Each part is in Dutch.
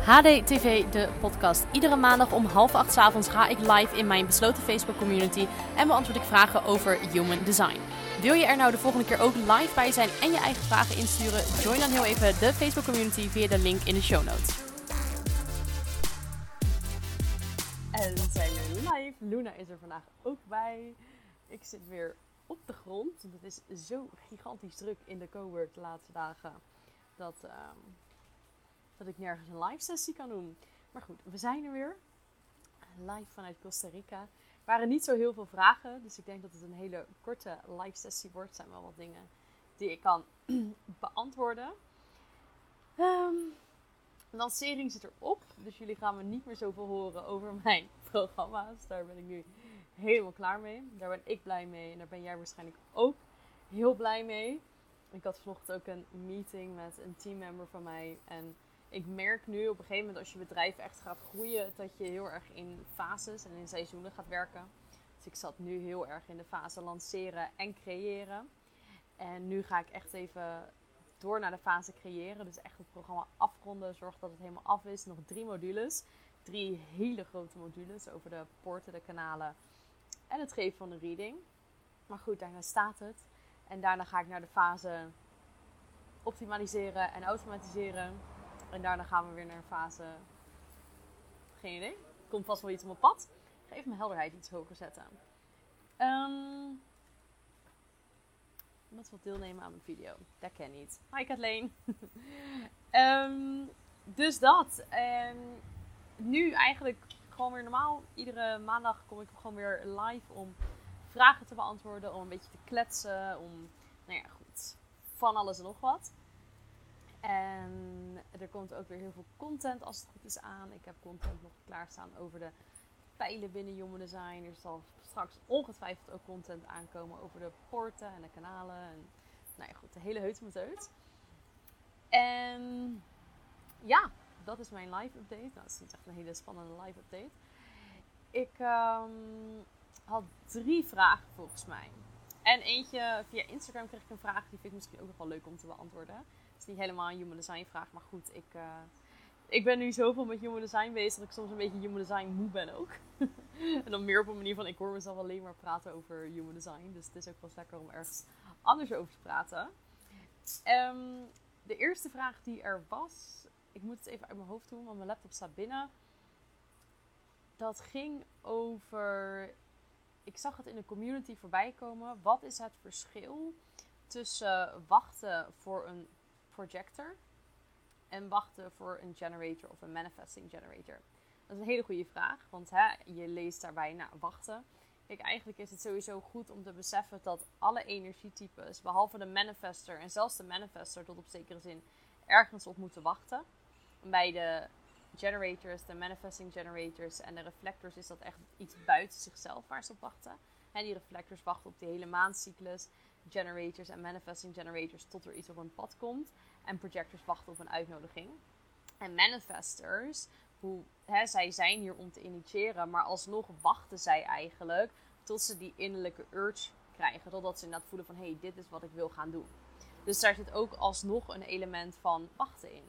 HDTV, de podcast. Iedere maandag om half acht avonds ga ik live in mijn besloten Facebook community en beantwoord ik vragen over human design. Wil je er nou de volgende keer ook live bij zijn en je eigen vragen insturen? Join dan heel even de Facebook community via de link in de show notes. En we zijn weer live. Luna is er vandaag ook bij. Ik zit weer op de grond. Het is zo gigantisch druk in de cowork de laatste dagen. Dat, ehm, dat ik nergens een live sessie kan doen. Maar goed, we zijn er weer. Live vanuit Costa Rica. Er waren niet zo heel veel vragen. Dus ik denk dat het een hele korte live sessie wordt. Er zijn wel wat dingen die ik kan beantwoorden. Ehm, lancering zit erop. Dus jullie gaan me niet meer zoveel horen over mijn programma's. Daar ben ik nu helemaal klaar mee. Daar ben ik blij mee. En daar ben jij waarschijnlijk ook heel blij mee. Ik had vanochtend ook een meeting met een teammember van mij. En ik merk nu op een gegeven moment als je bedrijf echt gaat groeien, dat je heel erg in fases en in seizoenen gaat werken. Dus ik zat nu heel erg in de fase lanceren en creëren. En nu ga ik echt even door naar de fase creëren. Dus echt het programma afronden. Zorg dat het helemaal af is. Nog drie modules. Drie hele grote modules over de poorten, de kanalen en het geven van de reading. Maar goed, daarna staat het. En daarna ga ik naar de fase optimaliseren en automatiseren. En daarna gaan we weer naar fase. Geen idee. Komt vast wel iets op mijn pad. Ik ga even mijn helderheid iets hoger zetten. Um, iemand wil deelnemen aan mijn video. Dat ken niet. Hi Kathleen. um, dus dat. Nu eigenlijk gewoon weer normaal. Iedere maandag kom ik gewoon weer live om vragen te beantwoorden. Om een beetje te kletsen. Om, nou ja, goed. Van alles en nog wat. En er komt ook weer heel veel content als het goed is aan. Ik heb content nog klaarstaan over de pijlen binnen Human Design. Er zal straks ongetwijfeld ook content aankomen over de poorten en de kanalen. En, nou ja, goed, de hele heut met heut. En ja, dat is mijn live update. Nou, dat is niet echt een hele spannende live update. Ik um, had drie vragen volgens mij. En eentje via Instagram kreeg ik een vraag. Die vind ik misschien ook nog wel leuk om te beantwoorden is niet helemaal een human design vraag, maar goed, ik, uh, ik ben nu zoveel met human design bezig dat ik soms een beetje human design moe ben ook. en dan meer op een manier van, ik hoor mezelf alleen maar praten over human design. Dus het is ook wel lekker om ergens anders over te praten. Um, de eerste vraag die er was, ik moet het even uit mijn hoofd doen, want mijn laptop staat binnen. Dat ging over, ik zag het in de community voorbij komen. Wat is het verschil tussen wachten voor een projector en wachten voor een generator of een manifesting generator? Dat is een hele goede vraag, want hè, je leest daarbij, nou, wachten. Kijk, eigenlijk is het sowieso goed om te beseffen dat alle energietypes, behalve de manifester en zelfs de manifester tot op zekere zin, ergens op moeten wachten. Bij de generators, de manifesting generators en de reflectors is dat echt iets buiten zichzelf waar ze op wachten. En die reflectors wachten op de hele maandcyclus generators en manifesting generators tot er iets op een pad komt. En projectors wachten op een uitnodiging. En manifestors, hoe, hè, zij zijn hier om te initiëren, maar alsnog wachten zij eigenlijk tot ze die innerlijke urge krijgen. Totdat ze inderdaad voelen van, hé, hey, dit is wat ik wil gaan doen. Dus daar zit ook alsnog een element van wachten in.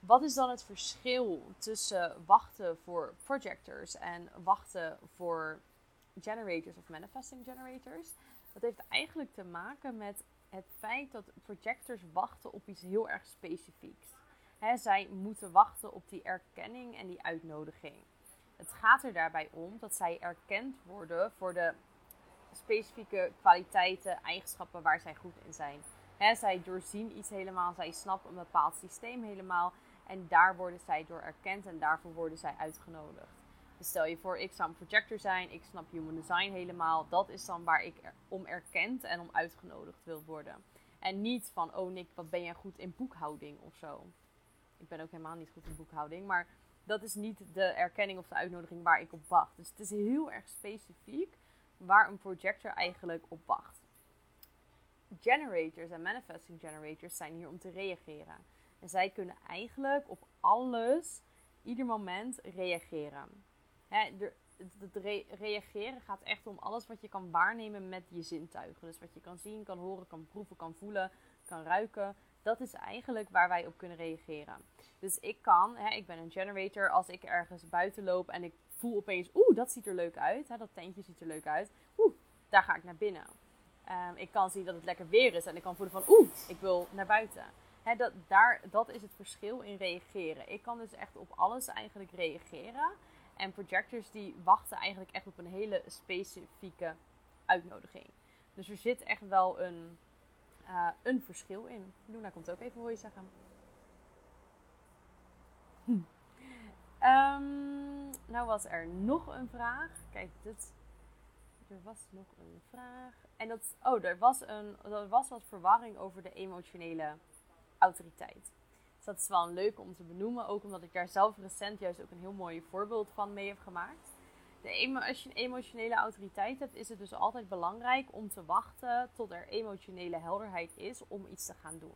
Wat is dan het verschil tussen wachten voor projectors en wachten voor generators of manifesting generators? Dat heeft eigenlijk te maken met het feit dat projectors wachten op iets heel erg specifieks. zij moeten wachten op die erkenning en die uitnodiging. Het gaat er daarbij om dat zij erkend worden voor de specifieke kwaliteiten, eigenschappen waar zij goed in zijn. zij doorzien iets helemaal, zij snappen een bepaald systeem helemaal en daar worden zij door erkend en daarvoor worden zij uitgenodigd. Stel je voor, ik zou een projector zijn, ik snap human design helemaal. Dat is dan waar ik om erkend en om uitgenodigd wil worden. En niet van, oh Nick, wat ben jij goed in boekhouding of zo. Ik ben ook helemaal niet goed in boekhouding, maar dat is niet de erkenning of de uitnodiging waar ik op wacht. Dus het is heel erg specifiek waar een projector eigenlijk op wacht. Generators en manifesting generators zijn hier om te reageren. En zij kunnen eigenlijk op alles, ieder moment reageren het reageren gaat echt om alles wat je kan waarnemen met je zintuigen. Dus wat je kan zien, kan horen, kan proeven, kan voelen, kan ruiken, Dat is eigenlijk waar wij op kunnen reageren. Dus ik kan, hè, ik ben een generator, als ik ergens buiten loop en ik voel opeens, oeh, dat ziet er leuk uit. Hè, dat tentje ziet er leuk uit. Oeh, daar ga ik naar binnen. Ehm, ik kan zien dat het lekker weer is en ik kan voelen van, oeh, ik wil naar buiten. Hè, dat, daar, dat is het verschil in reageren. Ik kan dus echt op alles eigenlijk reageren. En projectors die wachten eigenlijk echt op een hele specifieke uitnodiging. Dus er zit echt wel een, uh, een verschil in. Luna komt ook even, hoor je zeggen. Hm. Um, nou was er nog een vraag. Kijk, dit. Er was nog een vraag. En dat. Oh, er was, een, er was wat verwarring over de emotionele autoriteit. Dat is wel een leuke om te benoemen. Ook omdat ik daar zelf recent juist ook een heel mooi voorbeeld van mee heb gemaakt. De als je een emotionele autoriteit hebt, is het dus altijd belangrijk om te wachten tot er emotionele helderheid is om iets te gaan doen.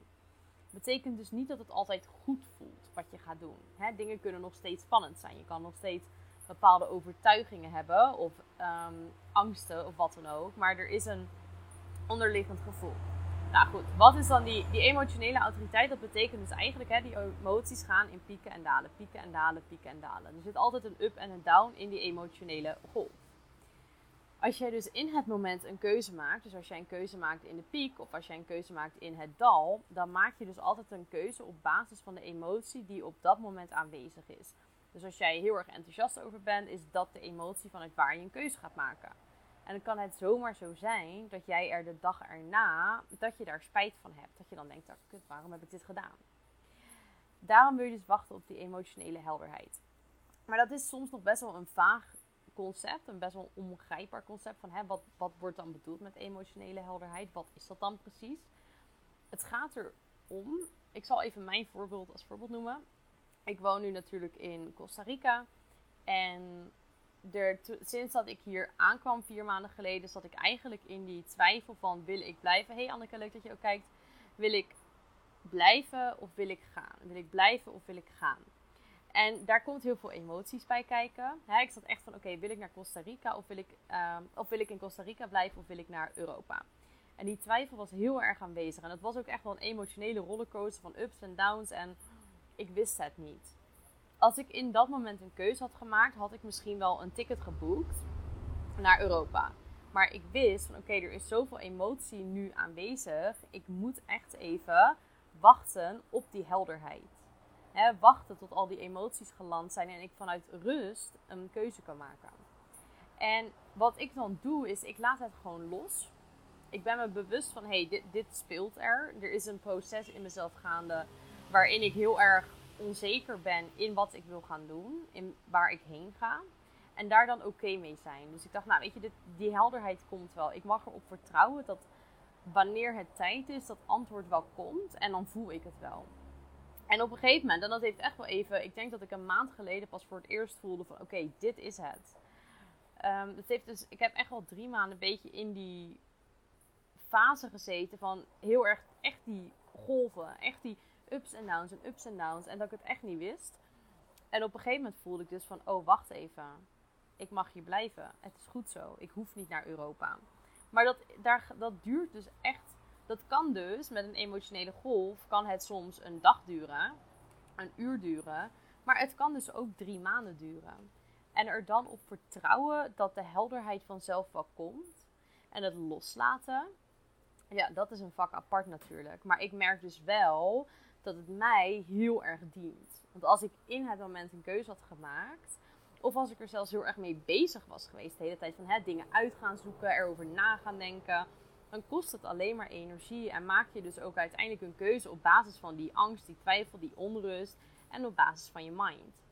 Betekent dus niet dat het altijd goed voelt wat je gaat doen. dingen kunnen nog steeds spannend zijn. Je kan nog steeds bepaalde overtuigingen hebben of um, angsten of wat dan ook. Maar er is een onderliggend gevoel. Nou goed, wat is dan die, die emotionele autoriteit? Dat betekent dus eigenlijk, hè, die emoties gaan in pieken en dalen, pieken en dalen, pieken en dalen. Er zit altijd een up en een down in die emotionele golf. Als jij dus in het moment een keuze maakt, dus als jij een keuze maakt in de piek of als jij een keuze maakt in het dal, dan maak je dus altijd een keuze op basis van de emotie die op dat moment aanwezig is. Dus als jij heel erg enthousiast over bent, is dat de emotie vanuit waar je een keuze gaat maken. En dan kan het zomaar zo zijn dat jij er de dag erna, dat je daar spijt van hebt. Dat je dan denkt, oh, kut, waarom heb ik dit gedaan? Daarom wil je dus wachten op die emotionele helderheid. Maar dat is soms nog best wel een vaag concept, een best wel onbegrijpbaar concept van hè, wat, wat wordt dan bedoeld met emotionele helderheid? Wat is dat dan precies? Het gaat erom, ik zal even mijn voorbeeld als voorbeeld noemen. Ik woon nu natuurlijk in Costa Rica en er, sinds dat ik hier aankwam, vier maanden geleden, zat ik eigenlijk in die twijfel van wil ik blijven? Hey Anneke, leuk dat je ook kijkt. Wil ik blijven of wil ik gaan? Wil ik blijven of wil ik gaan? En daar komt heel veel emoties bij kijken. ik zat echt van, oké, wil ik naar Costa Rica of wil, ik, ehm, of wil ik in Costa Rica blijven of wil ik naar Europa? En die twijfel was heel erg aanwezig. En het was ook echt wel een emotionele rollercoaster van ups en downs. En ik wist het niet als ik in dat moment een keuze had gemaakt, had ik misschien wel een ticket geboekt naar Europa. Maar ik wist van oké, er is zoveel emotie nu aanwezig. Ik moet echt even wachten op die helderheid. wachten tot al die emoties geland zijn en ik vanuit rust een keuze kan maken. En wat ik dan doe, is ik laat het gewoon los. Ik ben me bewust van, hé, hey, dit, dit speelt er. Er is een proces in mezelf gaande waarin ik heel erg onzeker ben in wat ik wil gaan doen, in waar ik heen ga. En daar dan oké mee zijn. Dus ik dacht, nou weet je, die helderheid komt wel. Ik mag erop vertrouwen dat wanneer het tijd is, dat antwoord wel komt. En dan voel ik het wel. En op een gegeven moment, en dat heeft echt wel even, ik denk dat ik een maand geleden pas voor het eerst voelde van oké, dit is het. Um, het heeft dus, ik heb echt wel drie maanden een beetje in die fase gezeten van heel erg, echt die golven, echt die ups en downs en ups en downs. En dat ik het echt niet wist. En op een gegeven moment voelde ik dus van, oh wacht even. Ik mag hier blijven. Het is goed zo. Ik hoef niet naar Europa. Maar dat, daar, dat duurt dus echt. Dat kan dus met een emotionele golf. Kan het soms een dag duren. Een uur duren. Maar het kan dus ook drie maanden duren. En er dan op vertrouwen dat de helderheid vanzelf wel komt. En het loslaten. Ja, dat is een vak apart natuurlijk. Maar ik merk dus wel dat het mij heel erg dient. Want als ik in het moment een keuze had gemaakt, of als ik er zelfs heel erg mee bezig was geweest, de hele tijd van hè, dingen uit gaan zoeken, erover na gaan denken, dan kost het alleen maar energie en maak je dus ook uiteindelijk een keuze op basis van die angst, die twijfel, die onrust en op basis van je mind.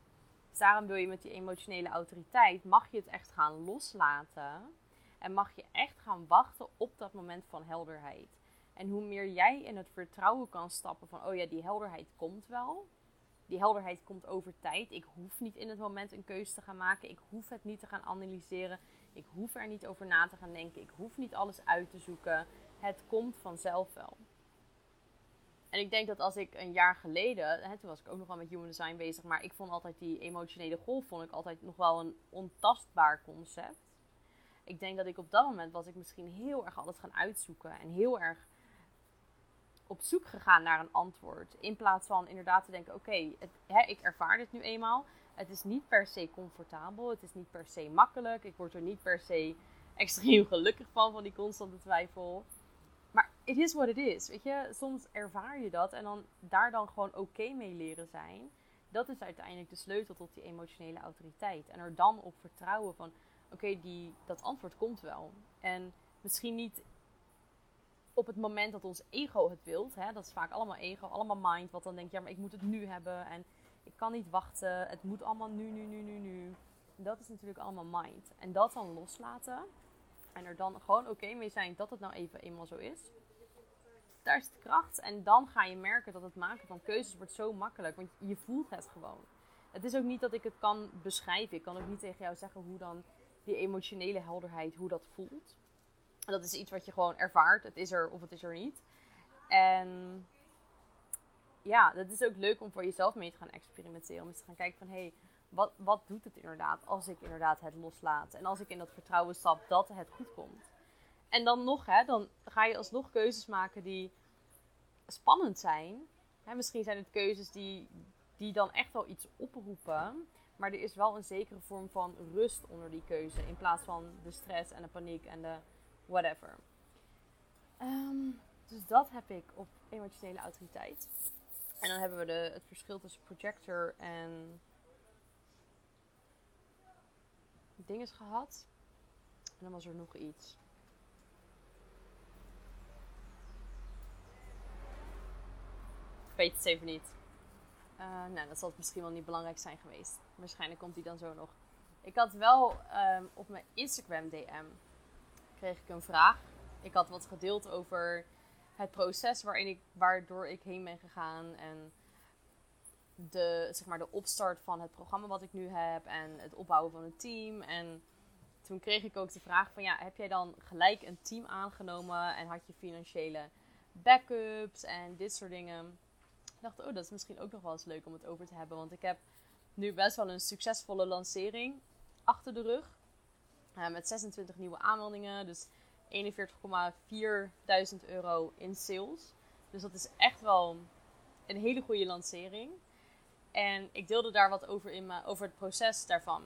Dus daarom wil je met die emotionele autoriteit, mag je het echt gaan loslaten en mag je echt gaan wachten op dat moment van helderheid. En hoe meer jij in het vertrouwen kan stappen van, oh ja, die helderheid komt wel. Die helderheid komt over tijd. Ik hoef niet in het moment een keuze te gaan maken. Ik hoef het niet te gaan analyseren. Ik hoef er niet over na te gaan denken. Ik hoef niet alles uit te zoeken. Het komt vanzelf wel. En ik denk dat als ik een jaar geleden, hè, toen was ik ook nog wel met human design bezig, maar ik vond altijd die emotionele golf vond ik altijd nog wel een ontastbaar concept. Ik denk dat ik op dat moment was ik misschien heel erg alles gaan uitzoeken en heel erg op zoek gegaan naar een antwoord. In plaats van inderdaad te denken: oké, ik ervaar dit nu eenmaal. Het is niet per se comfortabel. Het is niet per se makkelijk. Ik word er niet per se extreem gelukkig van, van die constante twijfel. Maar it is what it is. Weet je, soms ervaar je dat en dan daar dan gewoon oké mee leren zijn. Dat is uiteindelijk de sleutel tot die emotionele autoriteit. En er dan op vertrouwen van: oké, die dat antwoord komt wel. En misschien niet op het moment dat ons ego het wilt. Hè, dat is vaak allemaal ego, allemaal mind. Wat dan denkt, ja, maar ik moet het nu hebben. En ik kan niet wachten. Het moet allemaal nu, nu, nu, nu, nu. Dat is natuurlijk allemaal mind. En dat dan loslaten. En er dan gewoon oké mee zijn dat het nou even eenmaal zo is. Daar is de kracht. En dan ga je merken dat het maken van keuzes wordt zo makkelijk. Want je voelt het gewoon. Het is ook niet dat ik het kan beschrijven. Ik kan ook niet tegen jou zeggen hoe dan die emotionele helderheid, hoe dat voelt. Dat is iets wat je gewoon ervaart. Het is er of het is er niet. En ja, dat is ook leuk om voor jezelf mee te gaan experimenteren. Om eens te gaan kijken van, hé, hey, wat, wat doet het inderdaad als ik inderdaad het loslaat? En als ik in dat vertrouwen stap dat het goed komt. En dan nog, hè, dan ga je alsnog keuzes maken die spannend zijn. Hè, misschien zijn het keuzes die, die dan echt wel iets oproepen. Maar er is wel een zekere vorm van rust onder die keuze. In plaats van de stress en de paniek en de whatever. Ehm, dus dat heb ik op emotionele autoriteit. En dan hebben we de, het verschil tussen projector en dinges gehad. En dan was er nog iets. Ik weet het even niet. Uh, nou, dat zal misschien wel niet belangrijk zijn geweest. Waarschijnlijk komt die dan zo nog. Ik had wel um, op mijn Instagram DM kreeg ik een vraag. Ik had wat gedeeld over het proces waarin ik, waardoor ik heen ben gegaan. En de, zeg maar, de opstart van het programma wat ik nu heb. En het opbouwen van een team. En toen kreeg ik ook de vraag van ja, heb jij dan gelijk een team aangenomen? En had je financiële backups en dit soort dingen. Ik dacht, oh, dat is misschien ook nog wel eens leuk om het over te hebben. Want ik heb nu best wel een succesvolle lancering achter de rug. Uh, met 26 nieuwe aanmeldingen. Dus 41,4 euro in sales. Dus dat is echt wel een hele goede lancering. En ik deelde daar wat over, in over het proces daarvan.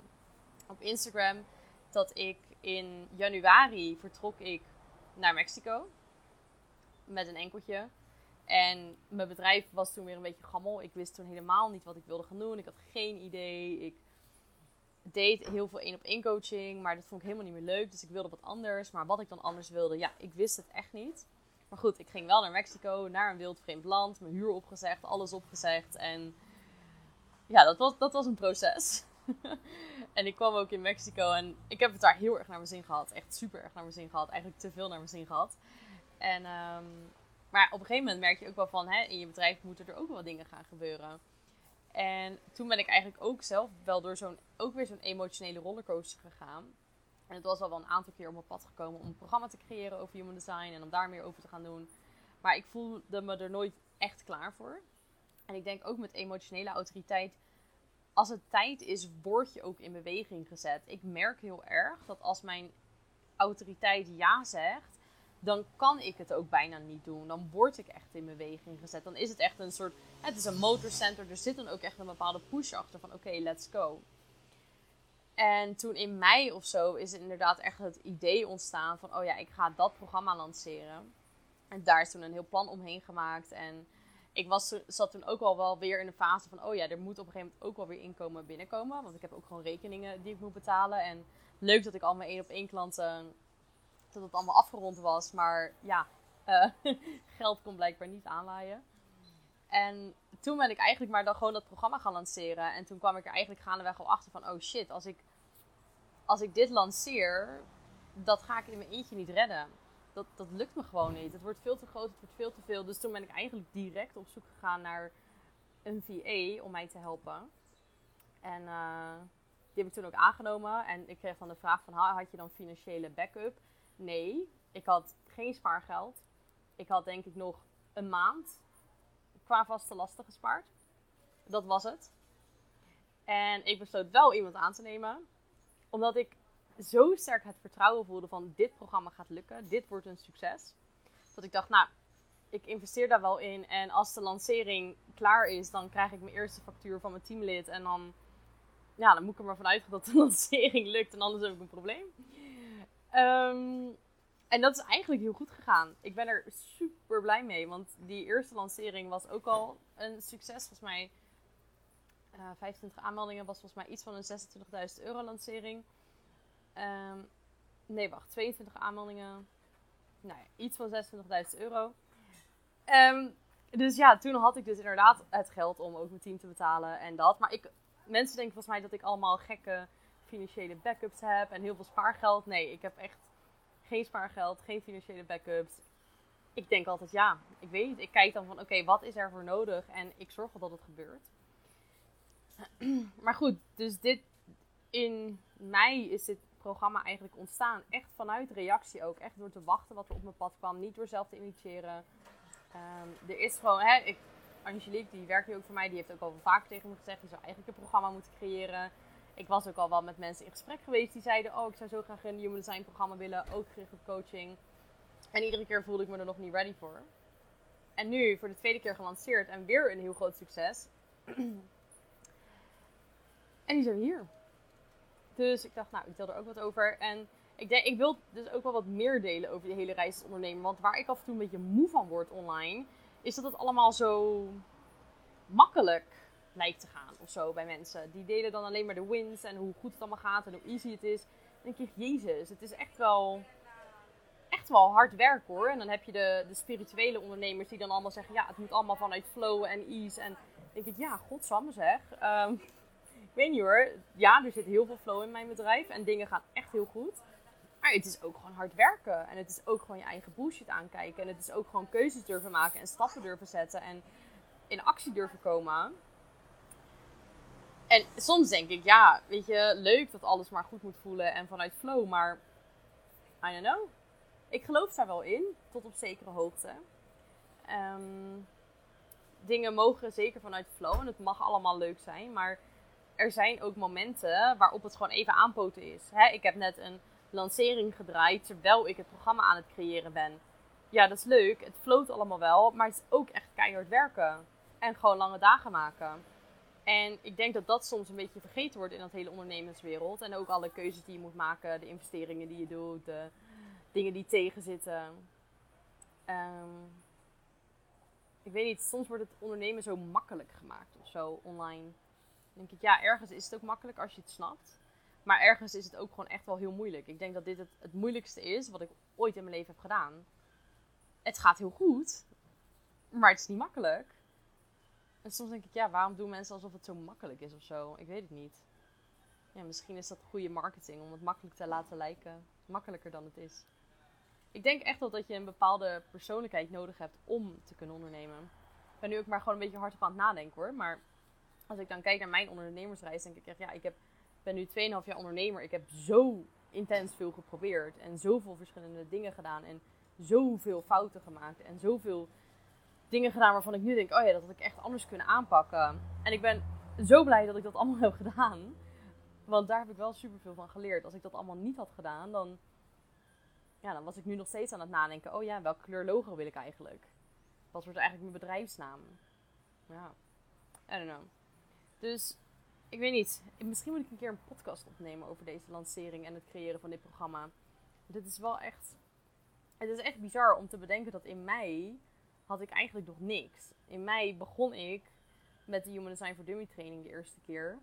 Op Instagram dat ik in januari vertrok ik naar Mexico. Met een enkeltje. En mijn bedrijf was toen weer een beetje gammel. Ik wist toen helemaal niet wat ik wilde gaan doen. Ik had geen idee. Ik deed heel veel één op één coaching, maar dat vond ik helemaal niet meer leuk. Dus ik wilde wat anders. Maar wat ik dan anders wilde, ja, ik wist het echt niet. Maar goed, ik ging wel naar Mexico, naar een wild vreemd land. Mijn huur opgezegd, alles opgezegd. En ja, dat was, dat was een proces. en ik kwam ook in Mexico en ik heb het daar heel erg naar mijn zin gehad. Echt super erg naar mijn zin gehad. Eigenlijk te veel naar mijn zin gehad. En, um, maar op een gegeven moment merk je ook wel van, hè, in je bedrijf moeten er ook wel dingen gaan gebeuren. En toen ben ik eigenlijk ook zelf wel door zo'n, ook weer zo'n emotionele rollercoaster gegaan. En het was al wel een aantal keer op mijn pad gekomen om een programma te creëren over human design en om daar meer over te gaan doen. Maar ik voelde me er nooit echt klaar voor. En ik denk ook met emotionele autoriteit, als het tijd is, word je ook in beweging gezet. Ik merk heel erg dat als mijn autoriteit ja zegt, dan kan ik het ook bijna niet doen. Dan word ik echt in beweging gezet. Dan is het echt een soort, het is een motorcenter. Er zit dan ook echt een bepaalde push achter van oké, let's go. En toen in mei of zo is inderdaad echt het idee ontstaan van oh ja, ik ga dat programma lanceren. En daar is toen een heel plan omheen gemaakt. En ik was, zat toen ook al wel weer in de fase van oh ja, er moet op een gegeven moment ook wel weer inkomen binnenkomen. Want ik heb ook gewoon rekeningen die ik moet betalen. En leuk dat ik al mijn één op één klanten dat het allemaal afgerond was. Maar ja, uh, geld kon blijkbaar niet aanlaaien. En toen ben ik eigenlijk maar dan gewoon dat programma gaan lanceren. En toen kwam ik er eigenlijk gaandeweg al achter van... Oh shit, als ik, als ik dit lanceer, dat ga ik in mijn eentje niet redden. Dat, dat lukt me gewoon niet. Het wordt veel te groot, het wordt veel te veel. Dus toen ben ik eigenlijk direct op zoek gegaan naar een VA om mij te helpen. En uh, die heb ik toen ook aangenomen. En ik kreeg dan de vraag van, had je dan financiële backup? Nee, ik had geen spaargeld. Ik had denk ik nog een maand qua vaste lasten gespaard. Dat was het. En ik besloot wel iemand aan te nemen. Omdat ik zo sterk het vertrouwen voelde van dit programma gaat lukken. Dit wordt een succes. Dat ik dacht, nou, ik investeer daar wel in. En als de lancering klaar is, dan krijg ik mijn eerste factuur van mijn teamlid. En dan, ja, dan moet ik er maar vanuit dat de lancering lukt. En anders heb ik een probleem. Ehm, en dat is eigenlijk heel goed gegaan. Ik ben er super blij mee. Want die eerste lancering was ook al een succes. Volgens mij uh, eh, 25 aanmeldingen was volgens mij iets van een 26.000 euro lancering. Ehm, nee, wacht. 22 aanmeldingen. Nou ja, iets van 26.000 euro. Ehm, dus ja, toen had ik dus inderdaad het geld om ook mijn team te betalen en dat. Maar ik, mensen denken volgens mij dat ik allemaal gekke financiële backups heb en heel veel spaargeld. Nee, ik heb echt geen spaargeld, geen financiële backups. Ik denk altijd ja, ik weet niet. Ik kijk dan van oké, wat is er voor nodig en ik zorg wel dat het gebeurt. maar goed, dus dit in mei is dit programma eigenlijk ontstaan. Echt vanuit reactie ook. Echt door te wachten wat er op mijn pad kwam. Niet door zelf te initiëren. Um, er is gewoon, hè, ik, Angelique, die werkt nu ook voor mij, die heeft ook al vaak tegen me gezegd, je zou eigenlijk een programma moeten creëren. Ik was ook al wel met mensen in gesprek geweest die zeiden, oh, ik zou zo graag een Human Design programma willen, ook gericht op coaching. En iedere keer voelde ik me er nog niet ready voor. En nu, voor de tweede keer gelanceerd en weer een heel groot succes. En die zijn hier. Dus ik dacht, nou, ik deel er ook wat over. En ik, denk, ik wil dus ook wel wat meer delen over die hele reis als ondernemer. Want waar ik af en toe een beetje moe van word online, is dat het allemaal zo makkelijk lijkt te gaan of zo bij mensen. Die delen dan alleen maar de wins en hoe goed het allemaal gaat en hoe easy het is. Dan denk ik, jezus, het is echt wel, echt wel hard werk hoor. En dan heb je de, de spirituele ondernemers die dan allemaal zeggen, ja, het moet allemaal vanuit flow en ease. En denk ik, ja, godsamme zeg. Um, ik weet niet hoor. Ja, er zit heel veel flow in mijn bedrijf en dingen gaan echt heel goed. Maar het is ook gewoon hard werken. En het is ook gewoon je eigen bullshit aankijken. En het is ook gewoon keuzes durven maken en stappen durven zetten. En in actie durven komen. En soms denk ik, ja, weet je, leuk dat alles maar goed moet voelen en vanuit flow. Maar, I don't know. Ik geloof daar wel in, tot op zekere hoogte. Ehm, dingen mogen zeker vanuit flow en het mag allemaal leuk zijn. Maar er zijn ook momenten waarop het gewoon even aanpoten is. Ik heb net een lancering gedraaid terwijl ik het programma aan het creëren ben. Ja, dat is leuk. Het floot allemaal wel. Maar het is ook echt keihard werken. En gewoon lange dagen maken. En ik denk dat dat soms een beetje vergeten wordt in dat hele ondernemerswereld. En ook alle keuzes die je moet maken, de investeringen die je doet, de dingen die tegenzitten. Um, ik weet niet, soms wordt het ondernemen zo makkelijk gemaakt of zo online denk ik, ja, ergens is het ook makkelijk als je het snapt. Maar ergens is het ook gewoon echt wel heel moeilijk. Ik denk dat dit het, het moeilijkste is wat ik ooit in mijn leven heb gedaan. Het gaat heel goed, maar het is niet makkelijk. En soms denk ik, ja, waarom doen mensen alsof het zo makkelijk is of zo? Ik weet het niet. Ja, misschien is dat goede marketing om het makkelijk te laten lijken. Makkelijker dan het is. Ik denk echt wel dat je een bepaalde persoonlijkheid nodig hebt om te kunnen ondernemen. Ik ben nu ook maar gewoon een beetje hard op aan het nadenken hoor. Maar als ik dan kijk naar mijn ondernemersreis, denk ik echt, ja, ik heb, ben nu 2,5 jaar ondernemer. Ik heb zo intens veel geprobeerd en zoveel verschillende dingen gedaan en zoveel fouten gemaakt en zoveel dingen gedaan waarvan ik nu denk, oh ja, dat had ik echt anders kunnen aanpakken. En ik ben zo blij dat ik dat allemaal heb gedaan. Want daar heb ik wel superveel van geleerd. Als ik dat allemaal niet had gedaan, dan, ja, dan was ik nu nog steeds aan het nadenken. Oh ja, welke kleur logo wil ik eigenlijk? Wat wordt eigenlijk mijn bedrijfsnaam? Ja, I don't know. Dus ik weet niet. Misschien moet ik een keer een podcast opnemen over deze lancering en het creëren van dit programma. Dit is wel echt. Het is echt bizar om te bedenken dat in mei had ik eigenlijk nog niks. In mei begon ik met de Human Design for Dummy training de eerste keer.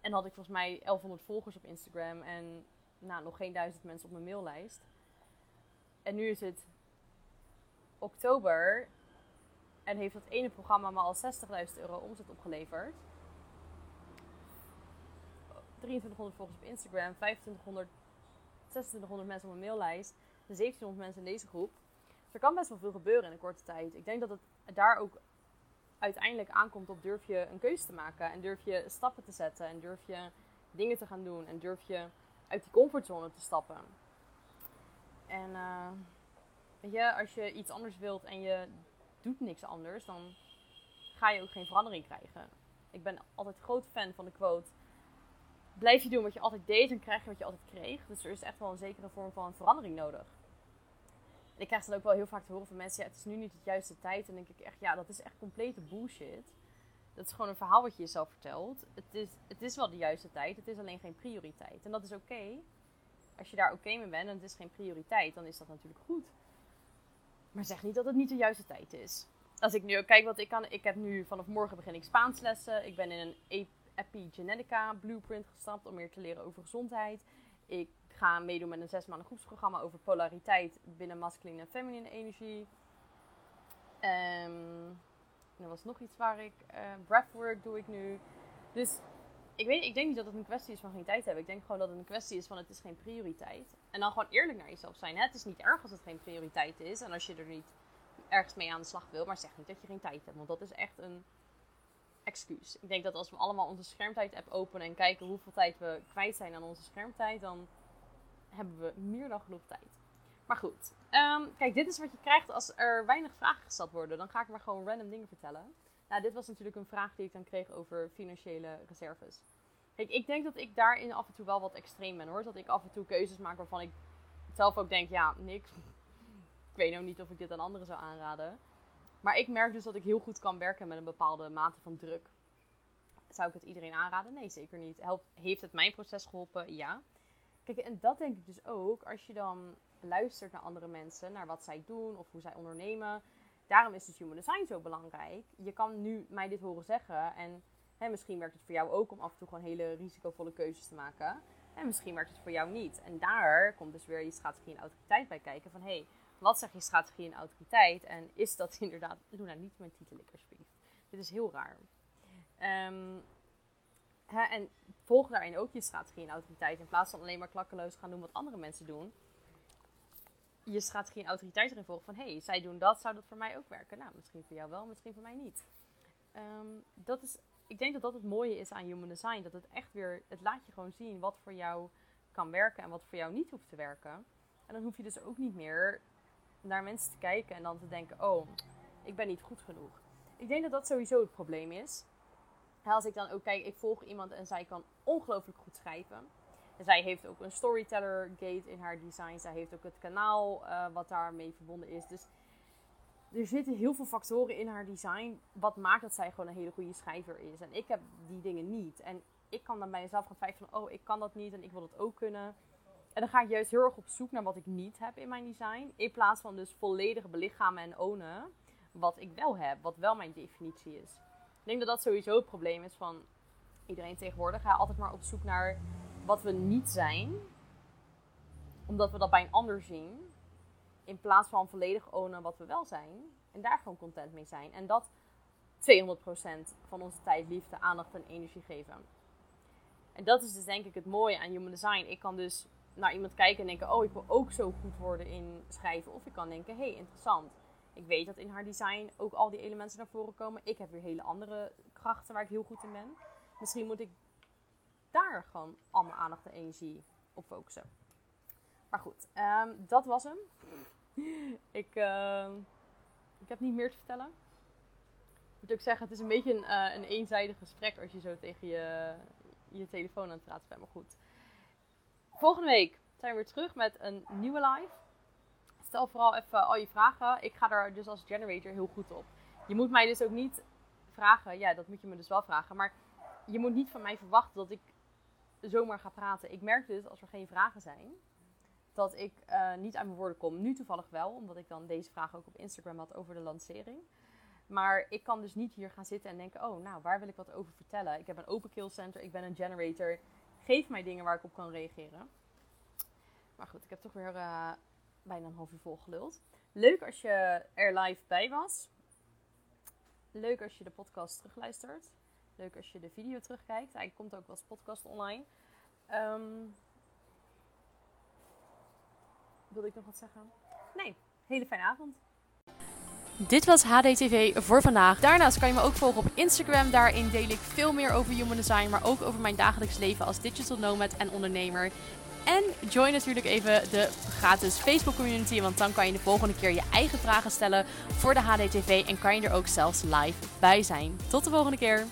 En had ik volgens mij 1100 volgers op Instagram en nou, nog geen duizend mensen op mijn maillijst. En nu is het oktober en heeft dat ene programma me al 60.000 euro omzet opgeleverd. 2300 volgers op Instagram, 2500, 2600 mensen op mijn maillijst, 1700 mensen in deze groep. Er kan best wel veel gebeuren in een korte tijd. Ik denk dat het daar ook uiteindelijk aankomt op durf je een keuze te maken. En durf je stappen te zetten. En durf je dingen te gaan doen. En durf je uit die comfortzone te stappen. En uh, weet je, als je iets anders wilt en je doet niks anders, dan ga je ook geen verandering krijgen. Ik ben altijd groot fan van de quote: Blijf je doen wat je altijd deed, en krijg je wat je altijd kreeg. Dus er is echt wel een zekere vorm van verandering nodig. En ik krijg dan ook wel heel vaak te horen van mensen, ja, het is nu niet het juiste tijd. En dan denk ik echt, ja, dat is echt complete bullshit. Dat is gewoon een verhaal wat je jezelf vertelt. Het is, het is wel de juiste tijd, het is alleen geen prioriteit. En dat is oké. Als je daar oké mee bent en het is geen prioriteit, dan is dat natuurlijk goed. Maar zeg niet dat het niet de juiste tijd is. Als ik nu ook kijk wat ik kan. Ik heb nu vanaf morgen begin ik Spaans lessen. Ik ben in een epigenetica blueprint gestapt om meer te leren over gezondheid. Ik ga meedoen met een zes maanden groepsprogramma over polariteit binnen masculine en feminine energie. Um, er was nog iets waar ik. Uh, breathwork doe ik nu. Dus ik, weet, ik denk niet dat het een kwestie is van geen tijd hebben. Ik denk gewoon dat het een kwestie is van het is geen prioriteit. En dan gewoon eerlijk naar jezelf zijn. Hè? Het is niet erg als het geen prioriteit is. En als je er niet ergens mee aan de slag wil. Maar zeg niet dat je geen tijd hebt. Want dat is echt een excuus. Ik denk dat als we allemaal onze schermtijd-app openen en kijken hoeveel tijd we kwijt zijn aan onze schermtijd, dan hebben we meer dan genoeg tijd. Maar goed, ehm, kijk, dit is wat je krijgt als er weinig vragen gesteld worden. Dan ga ik maar gewoon random dingen vertellen. Nou, dit was natuurlijk een vraag die ik dan kreeg over financiële reserves. Kijk, ik denk dat ik daarin af en toe wel wat extreem ben hoor. Dat ik af en toe keuzes maak waarvan ik zelf ook denk, ja, niks. ik weet nou niet of ik dit aan anderen zou aanraden. Maar ik merk dus dat ik heel goed kan werken met een bepaalde mate van druk. Zou ik het iedereen aanraden? Nee, zeker niet. Helpt, heeft het mijn proces geholpen? Ja. Kijk, en dat denk ik dus ook als je dan luistert naar andere mensen, naar wat zij doen of hoe zij ondernemen. Daarom is dus human design zo belangrijk. Je kan nu mij dit horen zeggen en hè, misschien werkt het voor jou ook om af en toe gewoon hele risicovolle keuzes te maken. En misschien werkt het voor jou niet. En daar komt dus weer je strategie en autoriteit bij kijken van hé, hey, wat zeg je strategie en autoriteit? En is dat inderdaad, Luna, niet mijn titel, alsjeblieft. Dit is heel raar. Um, en volg daarin ook je strategie en autoriteit. In plaats van alleen maar klakkeloos gaan doen wat andere mensen doen. Je strategie en autoriteit erin volgen van... hé, hey, zij doen dat, zou dat voor mij ook werken? Nou, misschien voor jou wel, misschien voor mij niet. Ehm, dat is, ik denk dat dat het mooie is aan Human Design. Dat het echt weer... Het laat je gewoon zien wat voor jou kan werken en wat voor jou niet hoeft te werken. En dan hoef je dus ook niet meer naar mensen te kijken en dan te denken: oh, ik ben niet goed genoeg. Ik denk dat dat sowieso het probleem is. Als ik dan ook kijk, ik volg iemand en zij kan ongelooflijk goed schrijven. En zij heeft ook een storyteller gate in haar design. Zij heeft ook het kanaal uh, wat daarmee verbonden is. Dus er zitten heel veel factoren in haar design. Wat maakt dat zij gewoon een hele goede schrijver is. En ik heb die dingen niet. En ik kan dan bij mezelf gaan twijfelen: oh, ik kan dat niet en ik wil dat ook kunnen. En dan ga ik juist heel erg op zoek naar wat ik niet heb in mijn design. In plaats van dus volledig belichamen en ownen wat ik wel heb. Wat wel mijn definitie is. Ik denk dat dat sowieso het probleem is van iedereen tegenwoordig. Ga altijd maar op zoek naar wat we niet zijn. Omdat we dat bij een ander zien. In plaats van volledig ownen wat we wel zijn. En daar gewoon content mee zijn. En dat 200% van onze tijd, liefde, aandacht en energie geven. En dat is dus denk ik het mooie aan human design. Ik kan dus naar iemand kijken en denken: oh, ik wil ook zo goed worden in schrijven. Of ik kan denken: hey, interessant. Ik weet dat in haar design ook al die elementen naar voren komen. Ik heb weer hele andere krachten waar ik heel goed in ben. Misschien moet ik daar gewoon al mijn aandacht en energie op focussen. Maar goed, ehm, dat was hem. ik, uh, ik heb niet meer te vertellen. Ik moet ook zeggen, het is een beetje een, uh, een eenzijdig gesprek als je zo tegen je, je telefoon aan het praten bent. Maar goed, Volgende week zijn we weer terug met een nieuwe live. Stel vooral even al je vragen. Ik ga er dus als generator heel goed op. Je moet mij dus ook niet vragen. Ja, dat moet je me dus wel vragen. Maar je moet niet van mij verwachten dat ik zomaar ga praten. Ik merk dus als er geen vragen zijn, dat ik uh, niet aan mijn woorden kom. Nu toevallig wel, omdat ik dan deze vraag ook op Instagram had over de lancering. Maar ik kan dus niet hier gaan zitten en denken: oh, nou, waar wil ik wat over vertellen? Ik heb een open kill center, ik ben een generator geef mij dingen waar ik op kan reageren. Maar goed, ik heb toch weer uh, bijna een half uur vol geluld. Leuk als je er live bij was. Leuk als je de podcast terugluistert. Leuk als je de video terugkijkt. Hij komt ook als podcast online. Um, wilde ik nog wat zeggen? Nee, hele fijne avond. Dit was HDTV voor vandaag. Daarnaast kan je me ook volgen op Instagram. Daarin deel ik veel meer over human design, maar ook over mijn dagelijks leven als digital nomad en ondernemer. En join natuurlijk even de gratis Facebook community, want dan kan je de volgende keer je eigen vragen stellen voor de HDTV en kan je er ook zelfs live bij zijn. Tot de volgende keer.